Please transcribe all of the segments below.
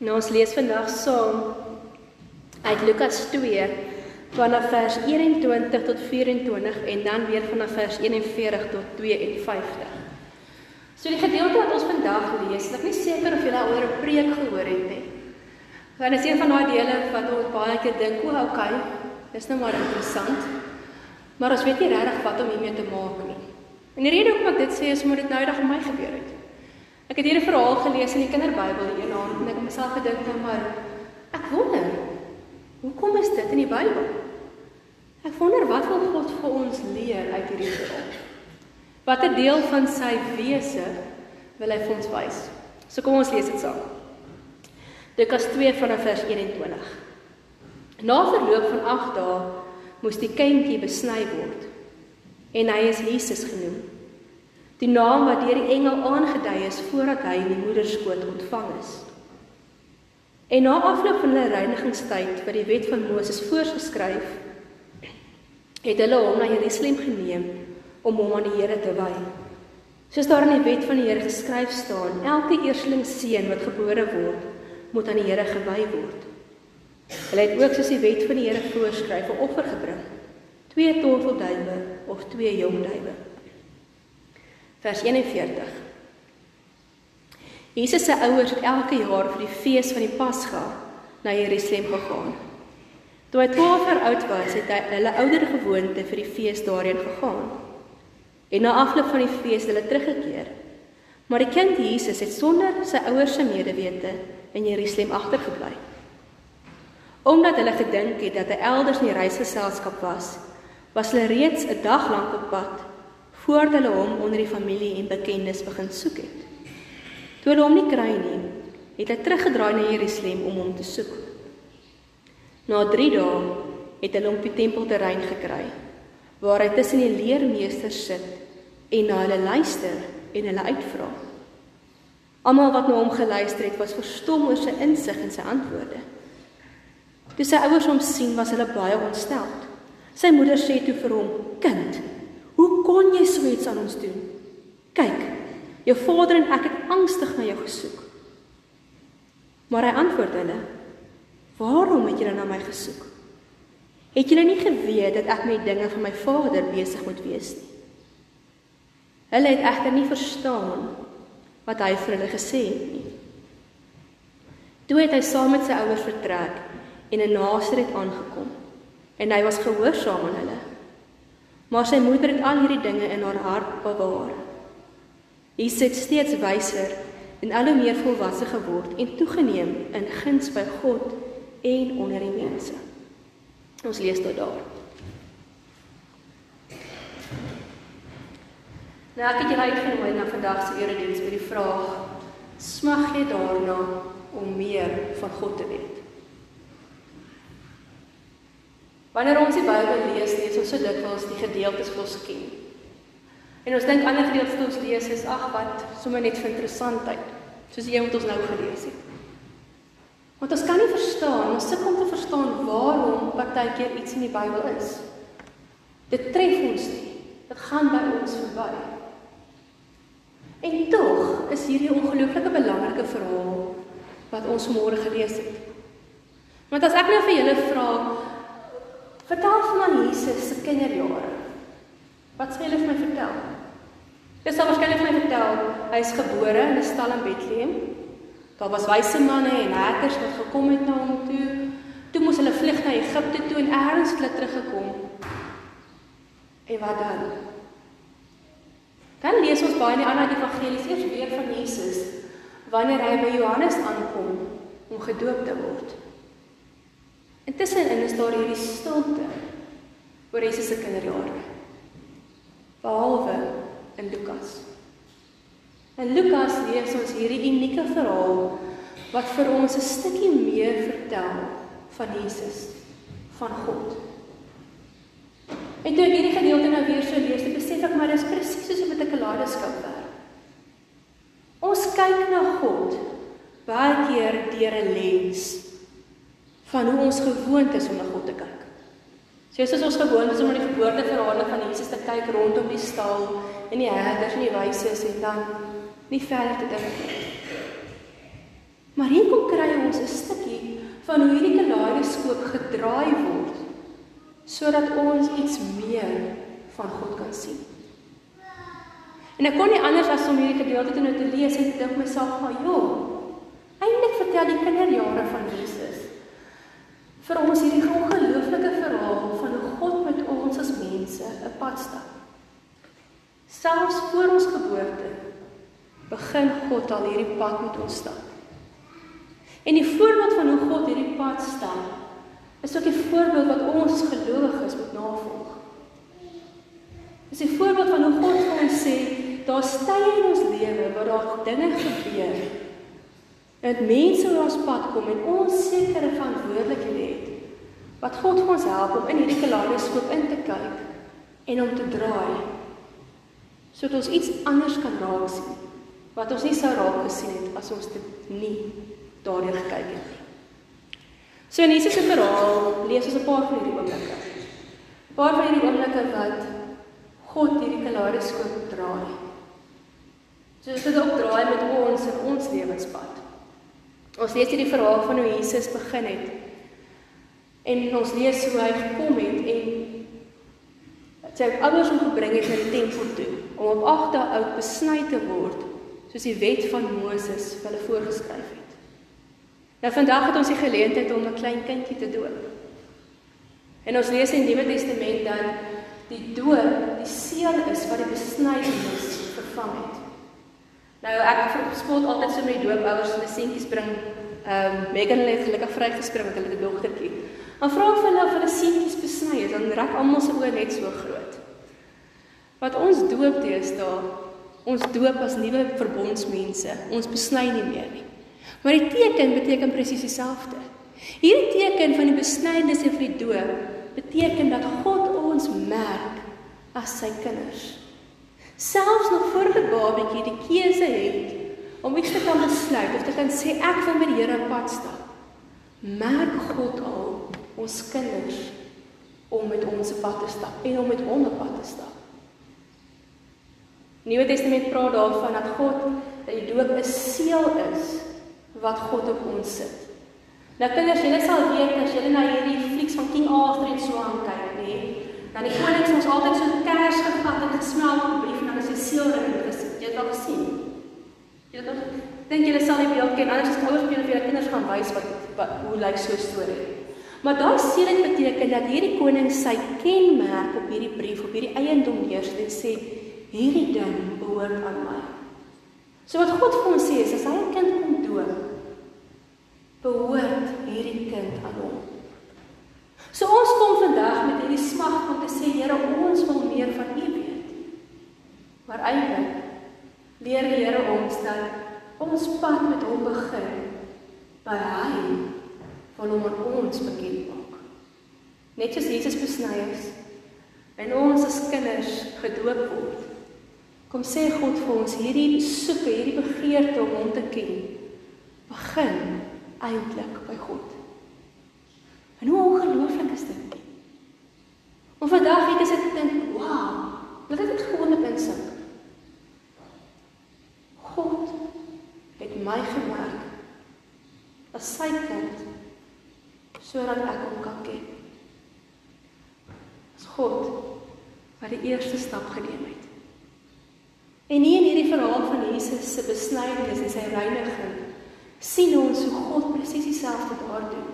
Nou ons lees vandag saam uit Lukas 2 vanaf vers 21 tot 24 en dan weer vanaf vers 41 tot 52. So die gedeelte wat ons vandag lees, ek is nie seker of julle al oor 'n preek gehoor het nie. Want dit is een van daai dele wat ons baie keer dink, "O, okay, dis nou maar interessant." Maar ons weet nie regtig wat om hiermee te maak nie. En die rede hoekom ek dit sê is omdat dit nou eendag met my gebeur het. Ek het hier 'n verhaal gelees in die kinderbybel eendag en ek het myself gedink, "Nou maar ek wonder, hoekom is dit in die Bybel?" Ek wonder wat wil God vir ons leer uit hierdie verhaal? Watter deel van sy wese wil hy vir ons wys? So kom ons lees dit saam. Lukas 2 vanaf vers 21. Na verloop van 8 dae moes die kindjie besny word en hy is Jesus genoem. Die naam wat deur die engel aangedui is voordat hy in die moederskoot ontvang is. En na afloop van hulle reinigingstyd wat die wet van Moses voorgeskryf het hulle hom na Jerusalem geneem om hom aan die Here te wy. Soos daar in die wet van die Here geskryf staan, elke eersteling seun wat gebore word, moet aan die Here gewy word. Hulle het ook soos die wet van die Here voorskryf 'n offer gebring: twee tortelduwe of twee jong duwe. Vers 41. Jesus se ouers het elke jaar vir die fees van die Pasga na Jerusalem gegaan. Toe hy 12 jaar oud was, het hy hulle ouer gewoonte vir die fees daarheen gegaan. En na afloop van die fees het hulle teruggekeer. Maar die kind Jesus het sonder sy ouers se medewete in Jerusalem agtergebly. Omdat hulle gedink het dat hy elders in die reisgeselskap was, was hulle reeds 'n dag lank op pad voordat hulle hom onder die familie en bekendes begin soek het. Toe hulle hom nie kry nie, het hy teruggedraai na Jerusalem om hom te soek. Na 3 dae het hulle hom op die tempelterrein gekry waar hy tussen die leermeesters sit en na hulle luister en hulle uitvra. Almal wat na hom geluister het, was verstom oor sy insig en sy antwoorde. Toe sy ouers hom sien, was hulle baie ontstel. Sy moeder sê toe vir hom: "Kind, kon jy so iets aan ons doen? Kyk, jou vader en ek het angstig na jou gesoek." Maar hy antwoord hulle: Waarom het julle na my gesoek? Het julle nie geweet dat ek met dinge van my Vader besig moet wees nie? Hulle het egter nie verstaan wat hy vir hulle gesê het nie. Toe het hy saam met sy ouers vertrek en in Nasaret aangekom en hy was gehoorsaam aan hulle. Maar sy moeder het al hierdie dinge in haar hart bewaar. Jesus het steeds wyser en al hoe meer volwasse geword en toegeneem in guns by God en onder die mense. Ons lees tot daar. Nou ek het julle uitgenooi na vandag se erediens met die vraag: Smag jy daarna om meer van God te weet? Wanneer ons die Bybel lees, lees ons so dikwels die gedeeltes wat ons ken. En ons dink ander gedeeltes wat ons lees is ag wat sommer net vir interessantheid, soos die een wat ons nou gelees het. Want ons kan nie verstaan, ons sukkel om te verstaan waarom partykeer iets in die Bybel is. Dit tref ons nie. Dit gaan by ons verby. En tog is hierdie ongelooflike belangrike verhaal wat ons môre gelees het. Want as ek nou vir julle vra, vertel vir my Jesus se kinderjare. Wat sê julle vir my vertel? Dis sal waarskynlik vir my vertel, hy is gebore in 'n stal in Bethlehem. Daar was wyse manne en herders wat gekom het na hom toe. Toe moes hulle vlug na Egipte toe en eers het hulle teruggekom. En wat dan? Dan lees ons baie in die ander evangelies eers weer van Jesus wanneer hy by Johannes aankom om gedoop te word. Intussen is daar hierdie stilte oor Jesus se kinderjare. Behalwe in Lukas. In Lukas lees ons hierdie unieke verhaal wat vir ons 'n stukkie meer vertel van Jesus, van God. En toe ek hierdie gedeelte nou weer so lees, ek besef ek maar dis presies soos met 'n kaleidoskoop werk. Ons kyk na God baie keer deur 'n lens van hoe ons gewoond is om na God te kyk. Soos as ons gewoond is om na die geboorteverhale van Jesus te kyk rondom die stal en die herders en die wyses en dan nie verder te dink nie. Maar hier kom kry ons 'n stukkie van hoe hierdie kaleidoskoop gedraai word sodat ons iets meer van God kan sien. En ek kon nie anders as om hierdie gedeelte te nou te lees en te dink myself maar ja. Eintlik vertel die kinderjare van Jesus vir ons hierdie ongelooflike verhaal van hoe God met ons as mense 'n pad stap. Selfs voor ons geboorte begin God al hierdie pad met ons stap. En die voorbeeld van hoe God hierdie pad stap is ook die voorbeeld wat ons gelowiges moet navolg. Dis 'n voorbeeld van hoe God vir ons sê, daar's tye in ons lewe waar daar dinge gebeur. Dat mense op ons pad kom en ons sekere verantwoordelikhede het. Wat God vir ons help om in hierdie kaleidoskoop in te kyk en om te draai. Sodat ons iets anders kan raak sien wat ons nie sou raak gesien het as ons dit nie daardeur gekyk het nie. So in Jesus se verhaal lees ons 'n paar van hierdie oomblikke. 'n Paar van hierdie oomblikke wat God hierdie kaleidoskoop draai. So dit ook draai met ons in ons lewenspad. Ons lees hierdie verhaal van hoe Jesus begin het. En ons lees hoe hy gekom het en sy ouers hom gebring het na die tempel toe om op 8 dae oud besny te word soos die wet van Moses hulle voorgeskryf het. Nou vandag het ons die geleentheid om 'n klein kindjie te doop. En ons lees in die Nuwe Testament dat die doop die seël is wat die besnydenis vervang het. Nou ek spot altyd so met die doopouers hulle seentjies bring. Ehm um, Megan het gelukkig vrygespring met hulle dogtertjie. Maar vra vir hulle of hulle seentjies besny is, dan raak almal se oë net so groot. Wat ons doop deesdae, ons doop as nuwe verbondsmense. Ons besny nie meer nie. Maar die teken beteken presies dieselfde. Hierdie teken van die besnydenis en vir die doop beteken dat God ons merk as sy kinders. Selfs nog voor die babatjie die keuse het om iets te kan besluit of te kan sê ek wil met die Here pad stap. Merk God al ons kinders om met ons pad te stap en om met hom op pad te stap. Nuwe Testament praat daarvan dat God dat die doop 'n seël is wat God op ons sit. Nou kinders, julle sal weet as julle na hierdie flieks van King Arthur en so aan kyk, nee, dan die konings ons altyd so 'n kers gevat en gesmelt op 'n brief en dan is hy seelring gesit. Jy het al gesien. Jy het al dink julle sal die beeld ken. Anders as ouers vir julle kinders gaan wys wat, wat hoe lyk so 'n storie. Maar daai seël beteken dat hierdie koning sy kenmerk op hierdie brief op hierdie eiendom neersit en sê hierdie ding behoort aan my. So wat God vir ons sê is as hy 'n kind kom doop, behoort hierdie kind aan hom. So ons kom vandag met hierdie smag om te sê Here, ons wil meer van U weet. Maar eintlik leer die Here ons dat ons pad met hom begin by hy van hom aan ons bekend maak. Net soos Jesus besny is en ons as kinders gedoop word. Kom sê God vir ons hierdie soeke, hierdie begeerte om hom te ken. Begin eintlik by God. En hoe ongelooflik is dit? Om vandag het ek gedink, "Wow, wat het ek gewoon met insig?" God het my gemaak as sy kind sodat ek hom kan ken. As God wat die eerste stap geneem het. En nie in hierdie verhaal van Jesus se besnydenis en sy reiniging sien ons hoe God presies dieselfde daar doen.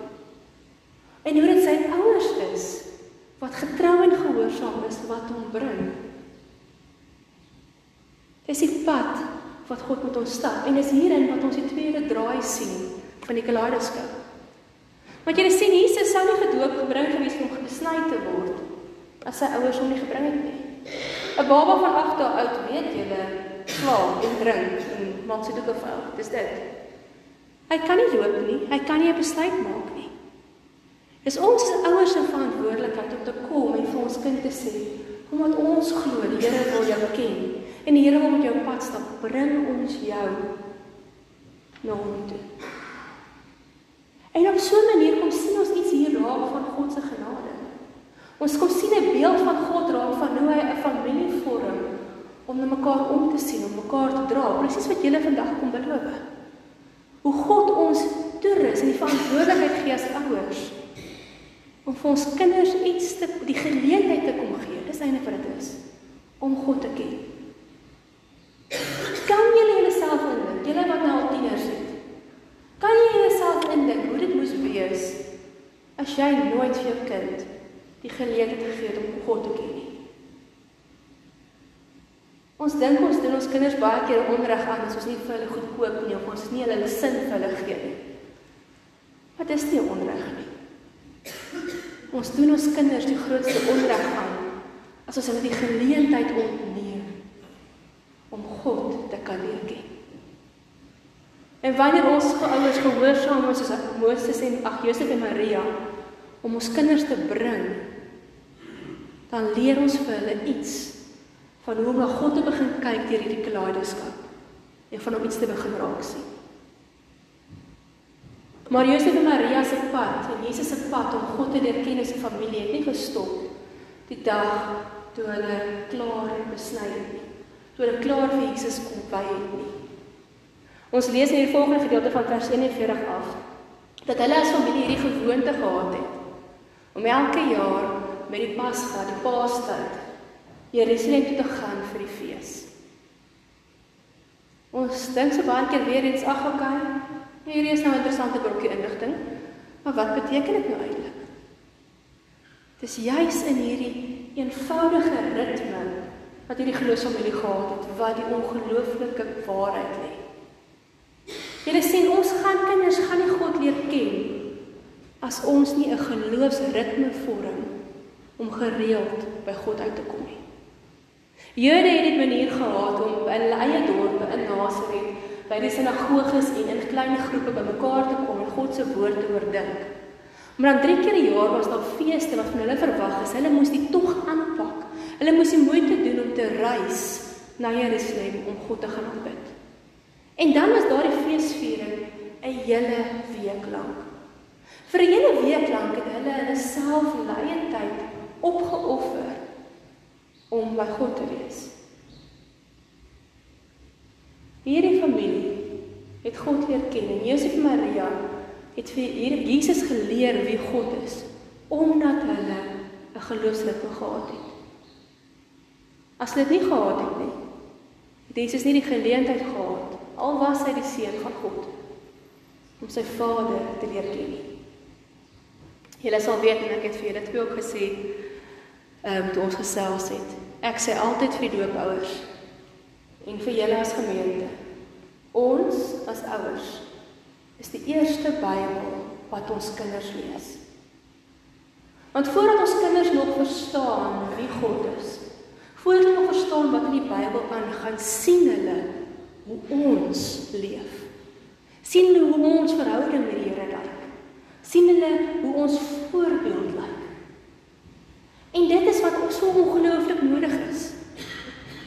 En hoe dit sy ouers is wat getrou en gehoorsaam is wat hom bring. Dis die pad wat God met ons stap en dis hierin wat ons die tweede draai sien van die kaleidoskoop. Want jy sien Jesus sou nie gedoop gebring gewees om gesny te word as sy ouers hom nie gebring het nie. 'n Baba van 8 dae oud, weet julle, slaap en drink en maak sy doeke vuil. Dis dit. Hy kan nie loop nie. Hy kan nie 'n besluit maak nie. Dis ons as ouers se verantwoordelikheid om te kom en vir ons kind te sê, omdat ons glo die Here wil jou ken en die Here wil met jou pad stap, bring ons jou na hom toe. En op so 'n manier kom sien ons iets hier raak van God se genade. Ons kom sien 'n beeld van God raak van hoe hy 'n familie vorm om na mekaar om te sien, om mekaar te dra, presies wat julle vandag kom beloof hoe God ons toerus en die verantwoordelikheid gee as ouers om vir ons kinders iets te die geleentheid te kom gee. Dis eintlik wat dit is om God te ken. Kan julle jouself indink, julle wat nou al tieners het? Kan jy jouself indink hoe dit moes wees as jy nooit vir jou kind die geleentheid gegee het om God te ken nie? Ons dink ons doen ons kinders baie keer onreg aan as ons nie vir hulle goed koop nie of ons nie hulle sin vir hulle gee nie. Wat is nie onreg nie? Ons doen ons kinders die grootste onreg aan as ons hulle die geleentheid ontneem om God te kan leer ken. En wanneer ons ouers gehoorsaam is soos Moses en ag Josef en Maria om ons kinders te bring, dan leer ons vir hulle iets van hoe om na God te begin kyk deur hierdie kaleidoskop en van om iets te begin raak sien. Maar Josef en Maria se pad en Jesus se pad om God te leer ken as 'n familie het nie gestop die dag toe hulle klaar besny het nie. Toe hulle klaar vir Jesus kom by het nie. Ons lees in die volgende gedeelte van vers 41 af dat hulle as familie hierdie gewoonte gehad het om elke jaar met die Pasga, die Paastyd, Jerusalem toe te gaan vir die fees. Ons dink so baie keer weer eens ag okay, Hierdie is nou 'n interessante brokkie inligting. Maar wat beteken dit nou eintlik? Dis juis in hierdie eenvoudige ritme wat hierdie geloofsfamilie gehad het, wat die ongelooflike waarheid lê. Julle sien ons gaan kinders gaan nie God leer ken as ons nie 'n geloofsritme vorm om gereeld by God uit te kom nie. Jode het dit manier gehad om in hulle eie dorpe in Nasaret by die sinagoges en in klein groepe bymekaar te kom en God se woord te oordink. Maar dan drie keer 'n jaar was daar feeste wat van hulle verwag is. Hulle moes die tog aanpak. Hulle moes die moeite doen om te reis na Jerusalem om God te gaan aanbid. En dan was daardie feesviering 'n hele week lank. Vir 'n hele week lank het hulle hulle self leie tyd opgeoffer om by God te wees. Hierdie familie het God leer ken en Josef en Maria het vir hierdie Jesus geleer wie God is omdat hulle 'n geloofsritme gehad het. As hulle dit nie gehad het nie, het Jesus nie die geleentheid gehad al was hy die seun van God om sy Vader te leer ken nie. Julle sal weet en ek het vir julle dit ook gesê, ehm um, toe ons gesels het. Ek sê altyd vir die doopouers en vir julle as gemeente. Ons as ouers is die eerste Bybel wat ons kinders lees. Want voordat ons kinders nog verstaan wie God is, voordat hulle verstaan wat in die Bybel aangaan, sien hulle hoe ons leef. sien hoe ons verhouding met die Here lyk. Sien hulle hoe ons voorbeeld lyk. En dit is wat ons so ongelooflik nodig is.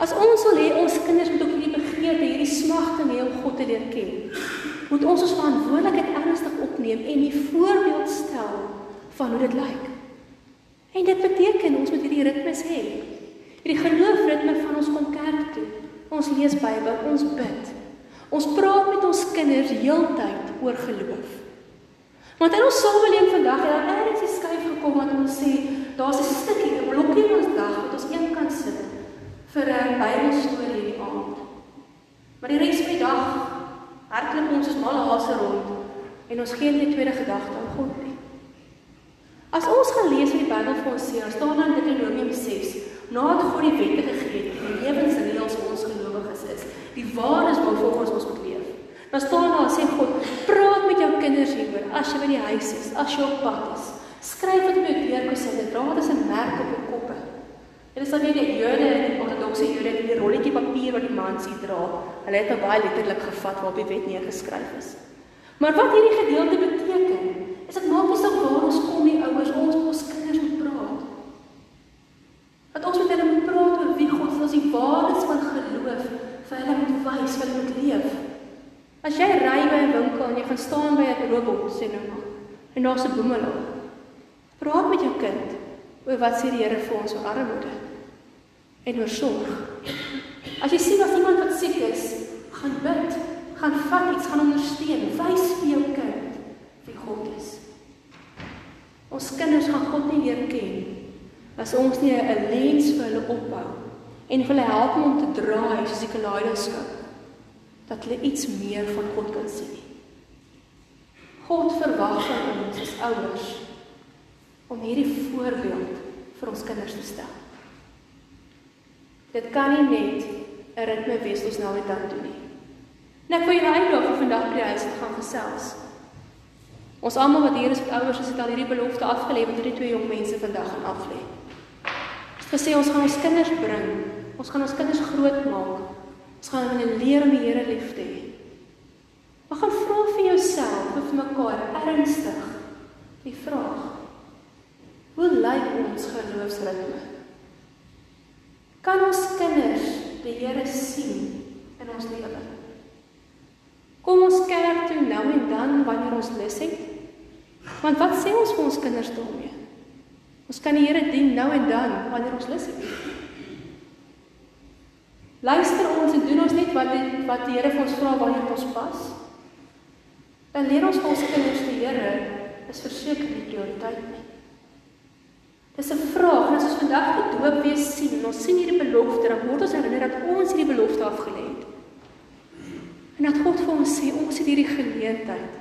As ons wil hê ons kinders moet ook hierdie begeerte, hierdie smagting hê om God te leer ken, moet ons ons verantwoordelikheid ernstig opneem en 'n voorbeeld stel van hoe dit lyk. En dit beteken ons moet hierdie ritmes hê. Hierdie geloofritme van ons kom kerk toe. Ons lees Bybel, ons bid. Ons praat met ons kinders heeltyd oor geloof. Want in ons samelewing vandag het daar eers 'n skuif gekom wat ons sê daar's 'n stukkie, 'n blokkie in ons dag wat ons een kan sit vir 'n Bybelstorie in die aand. Maar die res van die dag hardloop ons as malle hase rond en ons gee nie tweede gedagte aan God nie. As ons gaan lees wat die Bybel vir ons sê, dan staan daar in Deuteronomium 6, nadat God die wette gegee het, die lewensreëls vir ons gelowiges is, die waardes waarvolgens ons. Dan staan daar sê God, praat met jou kinders hieroor as jy by die huis is, as jy op pad is. Skryf dit op jou deurkose, dra dit as 'n merk op jou koppe. Dit is dan nie die Jode en die ortodokse Jode die rolletjie papier wat die man sien dra. Hulle het dit baie letterlik gevat waar op die wet neergeskryf is. Maar wat hierdie gedeelte beteken, is dit maak nie saak waar ons daar's 'n boemelaar. Praat met jou kind oor wat sê die Here vir ons oor armoede en oor sorg. As jy sien dat iemand wat siek is, gaan bid, gaan vat iets, gaan ondersteun, wys vir jou kind wie God is. Ons kinders gaan God nie leer ken as ons nie 'n lens vir hulle ophou en hulle help om te draai soos die kaleidoskoop dat hulle iets meer van God kan sien. God verwag van ons as ouers om hierdie voorbeeld vir ons kinders te stel. Dit kan nie net 'n ritme wees ons nou net dan doen nie. Net vir jou uitdaag vir vandag by die huis te gaan gesels. Ons almal wat hier is ouers, het al hierdie belofte afgelê met hierdie twee jong mense vandag gaan aflê. Ons gesê ons gaan ons kinders bring. Ons gaan ons kinders grootmaak. Ons gaan hulle leer om die Here lief te hê. Maar gaan vra vir jouself of mekaar ernstig die vraag: Hoe lyk ons geloofsritme? Kan ons kinders die Here sien in ons lewe? Kom ons kerk toe nou en dan wanneer ons lus het. Want wat sê ons vir ons kinders daarmee? Ons kan die Here dien nou en dan wanneer ons lus het. Luister ons en doen ons net wat die, wat die Here vir ons vra wanneer dit ons pas. Dan leer ons ons kinders die Here is verseker die prioriteit nie. Dis 'n vraag en as ons vandag die doop weer sien en ons sien hierdie belofte, dan word ons herinner dat ons hierdie belofte afgelê het. En dat God vir ons sê ons het hierdie geleentheid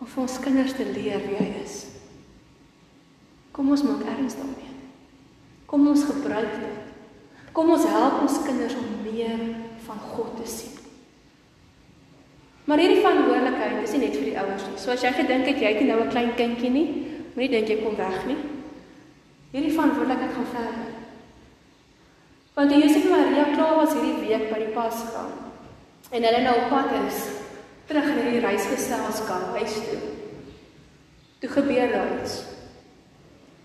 om vir ons kinders te leer wie hy is. Kom ons maak erns daarmee. Kom ons gebruik dit. Kom ons help ons kinders om meer van God te sien. Maar hierdie verantwoordelikheid is nie net vir die ouers nie. So as jy gedink het jy het nou 'n klein kindjie nie, moenie dink jy kom weg nie. Hierdie verantwoordelikheid gaan verder. Want die Josef en Maria klaar was hierdie week by die Pasga. En hulle nou op pad is terug in die reisgeselskap huis toe. Toe gebeur daar iets.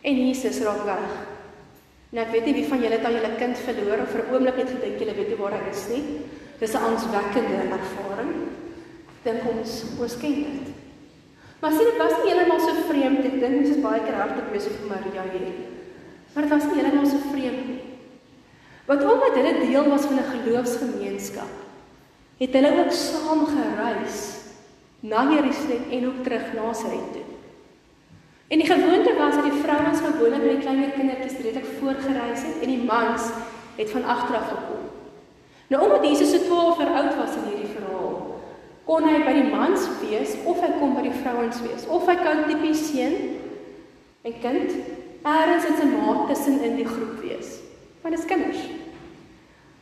En Jesus raak weg. Nou ek weet nie wie van julle het al julle kind verloor of vir 'n oomblik het gedink julle weet nie waar hy is nie. Dis 'n angswekkende ervaring. Dink ons ons ken dit. Maar sien dit was nie heeltemal so vreemd ek dink dis baie keer op Josef en Maria hier. Maar dit was nie heeltemal so vreemd nie. Want omdat hulle deel was van 'n geloofsgemeenskap, het hulle ook saam gereis na Jerusalem en ook terug na Nasaret toe. En die gewoonte was dat die vrouens gewoonlik met die kleiner kindertjies redelik voorgereis het en die mans het van agter af gekom. Nou omdat Jesus so 12 jaar oud was in hierdie kon hy by die mans wees of hy kom by die vrouens wees of hy kan tipies seun en kind eers in sy maat tussen in die groep wees. Want dit is kinders.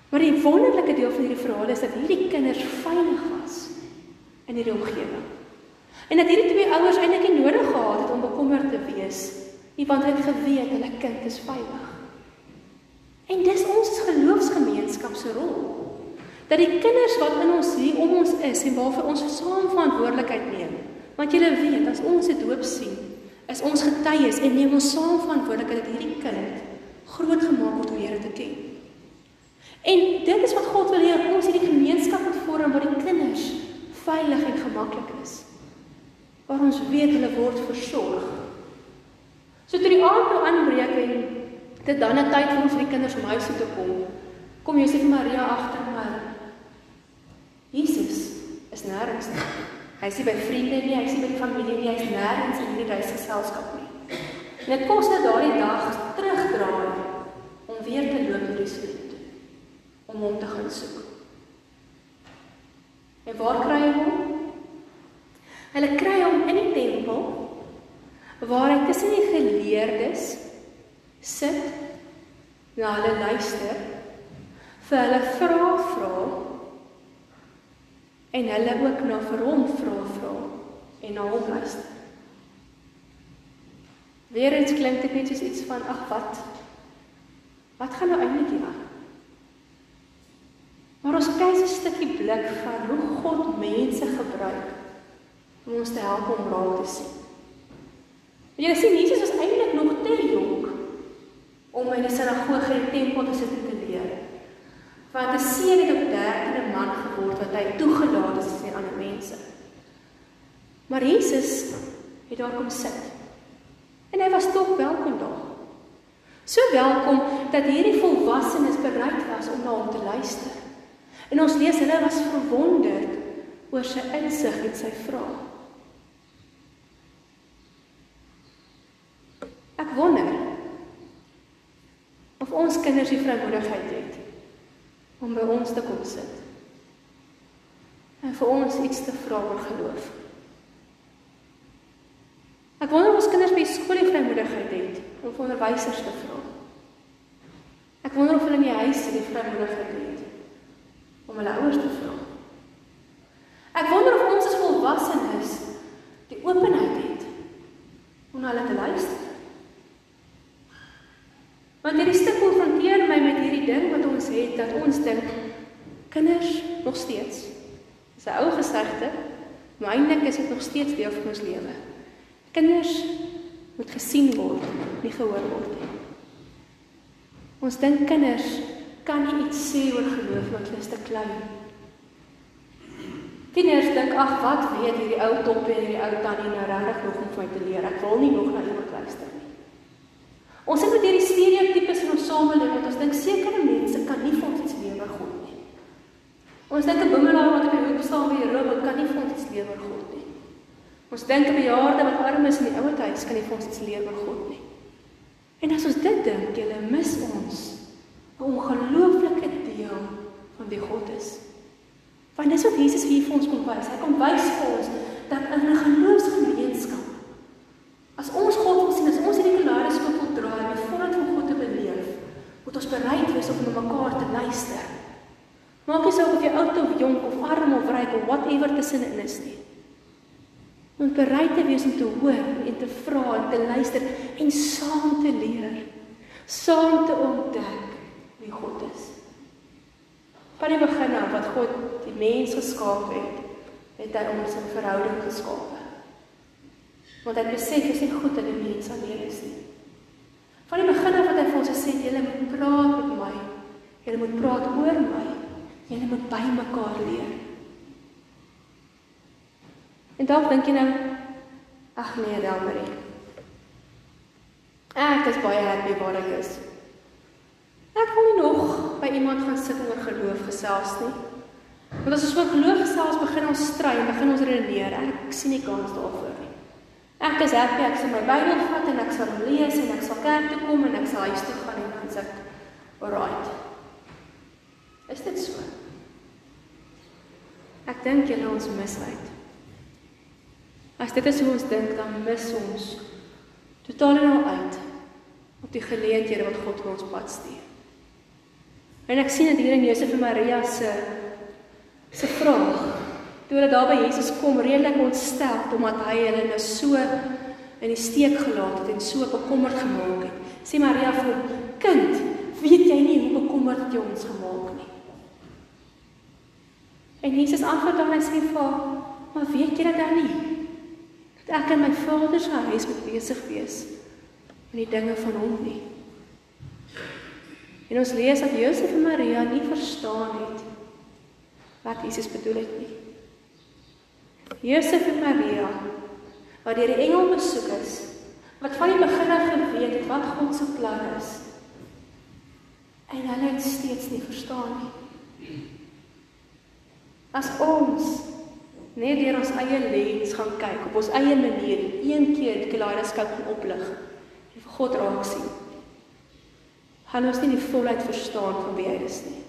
Maar die wonderlike deel van hierdie verhaal is dat hierdie kinders veilig was in hierdie omgewing. En dat hierdie twee ouers eintlik nie nodig gehad het om bekommerd te wees nie, want hulle het geweet hulle kind is veilig. En dis ons geloofsgemeenskap se rol. Dat die kinders wat in ons hier om ons is en waarvoor ons saam verantwoordelikheid neem, want julle weet as ons dit doop sien, is ons getuies en neem ons saam verantwoordelikheid dat hierdie kind groot gemaak word om Here te ken. En dit is wat God wil hê ons hierdie gemeenskap moet vorm waar die kinders veilig en gemaklik is. Waar ons weet hulle word versorg. So toe die aand nou aanbreek en dit dan 'n tyd vir ons vir die kinders om huis toe te kom, kom Josef en Maria agter maar Jesus is nêrens nie. Hy is nie by vriende nie, hy is nie by die familie nie, hy is nêrens in hierdie reisgeselskap nie. En dit kos hulle daardie dag terugdraai om weer te loop hierdie streek om hom te gaan soek. En waar kry hy hom? Hulle kry hom in die tempel waar hy tussen die geleerdes sit na hulle luister vir hulle vra vra en hulle ook na vir hom vra vra en na hom luister. Weerens klink dit net soos iets van ag wat wat gaan nou eintlik hier aan? Maar ons kyk 'n stukkie blik van hoe God mense gebruik om ons te help om raak te sien. En jy sien Jesus was eintlik nog te jonk om in 'n sinagoge en tempel te sit te. Want 'n seun het op 13de man geword wat hy toegelaat is aan ander mense. Maar Jesus het daar kom sit. En hy was tog welkom daar. So welkom dat hierdie volwassenes bereid was om na hom te luister. En ons lees hulle was verwonderd oor sy insig en sy vrae. Ek wonder ons kinders die vrymoedigheid het om by ons te kom sit. En vir ons iets te vra oor geloof. Ek wonder of ons kinders by skool die vrymoedigheid het om vir onderwysers te vra. Ek wonder of hulle in die huis die vrymoedigheid het om hulle ouers te vra. Ek wonder of ons as volwassenes die openheid het om hulle te luister. Want hierdie stuk konfronteer my met hierdie ding wat ons het dat ons dink kinders nog steeds. Dis 'n ou gesegde, maar eintlik is dit nog steeds deel van ons lewe. Kinders moet gesien word, nie gehoor word nie. Ons dink kinders kan nie iets sê oor geloof want hulle is te klein. Tieners dink ag wat weet hierdie ou toppie en hierdie ou tannie nou regtig nog om my te leer. Ek wil nie nog na iemand luister nie. Ons het met hierdie ons samelewing wat ons dink sekere mense kan nie vir ons oor God nie. Ons dink 'n boemelaar wat op die hoek staan by robot kan nie vir ons oor God nie. Ons dink 'n bejaarde wat arm is in die ouer huis kan nie vir ons oor God nie. En as ons dit dink, jy mis ons 'n ongelooflike deel van wie God is. Want dis wat Jesus vir ons kom wys. Hy kom wys vir ons dat in 'n geloofsgemeenskap as ons God wil sien, as moet ons bereid wees om na mekaar te luister. Maak nie saak of jy oud of jonk of arm of ryk of whatever tussenin is nie. Moet bereid te wees om te hoor en te vra en te luister en saam te leer, saam te ontdek wie God is. Van die begin af wat God die mens geskaap het, het hy ons in verhouding geskaap. Want hy besef dis nie goed dat die mens alleen is nie. Van die begin af wat hy vir ons gesê het, julle moet praat met my. Julle moet praat oor my. Julle moet by mekaar leer. En dalk dink jy nou, ag nee, Delmarie. Ek is baie happy waar ek is. Ek wil nie nog by iemand gaan sit en oor geloof gesels nie. Want as ons oor geloof gesels, begin ons stry begin ons redeneer. Ek sien nie kans daarvoor. Ek is happy ek sal my Bybel vat en ek sal hom lees en ek sal kerk toe kom en ek sal huis toe gaan en dan sê alright. Is dit so? Ek dink julle ons mis uit. As dit is hoe ons dink, dan mis ons totaal en al uit op die geleenthede wat God vir ons pad stuur. En ek sien dit hier in Josef en Maria se se vraag toe hulle daar by Jesus kom redelik ontstel omdat hy hulle nou so in die steek gelaat het en so bekommerd gemaak het. Sê Maria vir hom: "Kind, weet jy nie hoe bekommerd jy ons gemaak nie?" En Jesus antwoord dan en sê vir haar: "Maar weet jy dit dan nie? Dat ek in my Vader se huis moet besig wees met die dinge van hom nie." En ons lees dat Josef en Maria nie verstaan het wat Jesus bedoel het nie. Josef en Maria wat deur die engel besoek is, wat van die begin af geweet het wat God se plan is. En hulle het steeds nie verstaan nie. As ons net deur ons eie lens gaan kyk op ons eie manier, een keer die kaleidoskoop gaan oplig en vir God raak sien. Gaan ons nie die volheid verstaan van wie hy is nie.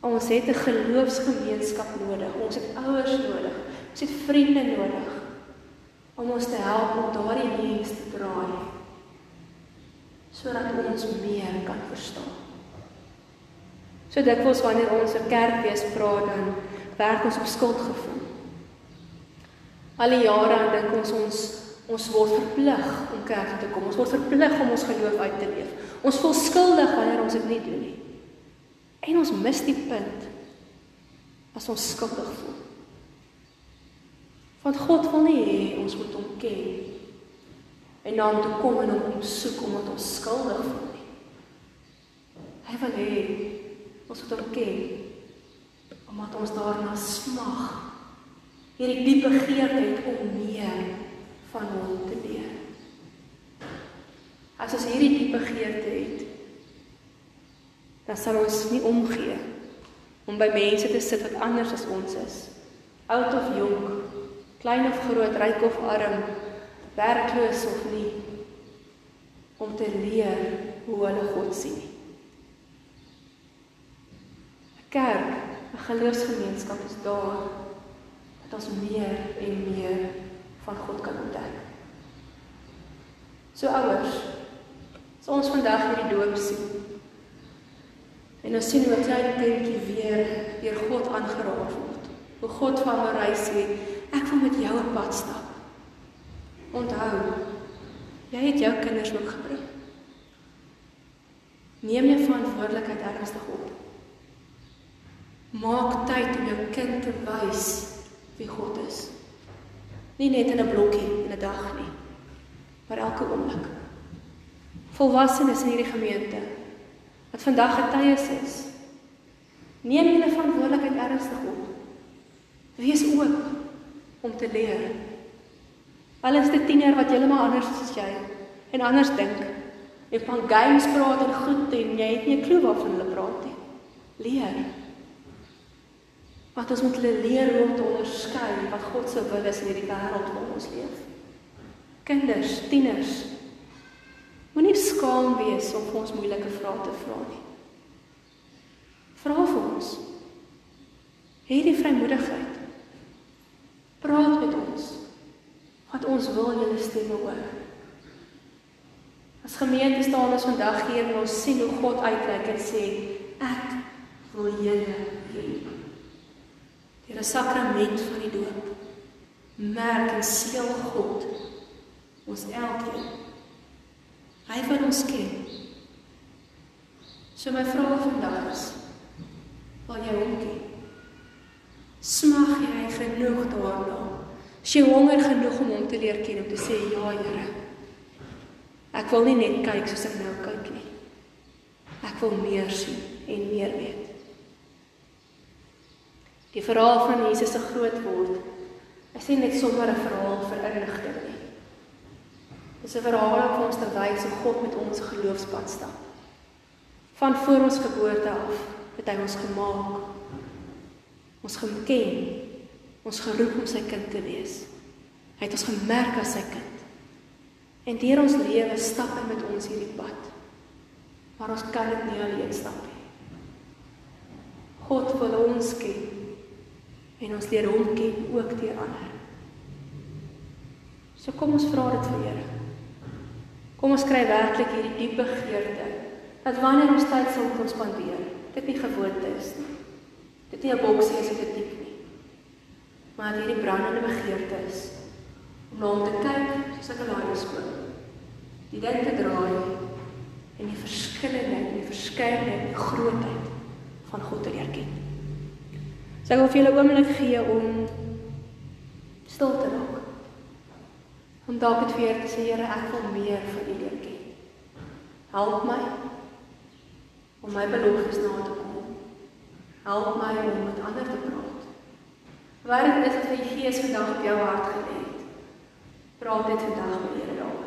Ons het 'n geloofsgemeenskap nodig. Ons het ouers nodig. Ons het vriende nodig om ons te help om daardie lens te draai sodat ons meer kan verstaan. So dikwels wanneer ons 'n kerkfees praat dan werk ons op skuldgevoel. Al die jare dan dink ons ons ons word verplig om kerk toe te kom. Ons word verplig om ons geloof uit te leef. Ons voel skuldig wanneer ons dit nie doen nie. En ons mis die punt as ons skuldig voel. Want God wil nie hê ons moet hom ken en na hom toe kom en hom soek omdat ons skuldig voel nie. Hy wil hê ons moet hom ken omdat ons daarna smag. Hierdie diep begeerte het om meer van hom te leer. As ons hierdie diep begeerte het, dan sal ons nie omgee om by mense te sit wat anders as ons is. Oud of jonk, klein of groot, ryk of arm, werkloos of nie om te leer hoe hulle God sien. 'n Kerk, 'n geloofsgemeenskap is daar dat ons meer en meer van God kan ontdek. So ouers, as ons vandag hierdie doop sien en ons sien hoe 'n klein kindjie weer deur God aangeraak word. Hoe God van Marie sê, ek wil met jou op pad stap. Onthou, jy het jou kinders ook gebring. Neem jou verantwoordelikheid ernstig op. Maak tyd om jou kind te wys wie God is. Nie net in 'n blokkie in 'n dag nie, maar elke oomblik. Volwassenes in hierdie gemeente wat vandag getuies is, neem julle verantwoordelikheid ernstig op. Wees oop om te leer. Al is dit tiener wat heeltemal anders is as jy en anders dink. En van games praat en goed en jy het nie 'n klou waarvan hulle praat nie. Leer. Wat ons moet hulle leer om te onderskei wat God se wil is in hierdie wêreld waarin ons leef. Kinders, tieners. Moenie skaam wees om vir ons moeilike vrae te vra nie. Vra vir ons. Hê die vrymoedigheid. Praat met ons. Wat ons wil julle stemme hoor. As gemeente staan ons vandag hier en ons sien hoe God uitreik en sê ek wil julle hê. Deur 'n sakrament van die doop merk en seël God ons elkeen. Hy wil ons ken. So my vraag vandag is: wil jy hom ken? Smag jy genoeg daarna? As jy honger genoeg om hom te leer ken om te sê ja, Here. Ek wil nie net kyk soos ek nou kyk nie. Ek wil meer sien en meer weet. Die verhaal van Jesus se groot word is nie net sommer 'n verhaal vir inligting nie. Dis 'n verhaal om ons te wys hoe God met ons geloofspad stap. Van voor ons geboorte af het hy ons gemaak. Ons geken. Ons geroep om sy kind te wees. Hy het ons gemerk as sy kind. En deur ons lewe stap hy met ons hierdie pad. Maar ons kan dit nie alleen stap nie. God wil ons ken. En ons leer hom ken ook deur ander. So kom ons vra dit vir Here. Kom ons kry werklik hierdie diep begeerte dat wanneer ons tyd saam ons spandeer, dit nie gewoonte is nie. Dit nie 'n boksie is of 'n tik nie. Maar hierdie brandende begeerte is om na hom te kyk soos 'n laaiskool. Die ding te draai en die verskillende en die verskeidenheid en grootheid van God te leer ken. So ek wil vir julle oomblik gee om stil te raak. Om dalk dit weer te sê, Here, ek wil meer van U leer ken. Help my om my beloftes na te kom. Help my om met ander te praat. Is dit wat die Gees vandag op jou hart gelê het? Praat dit vandag met Here daaroor.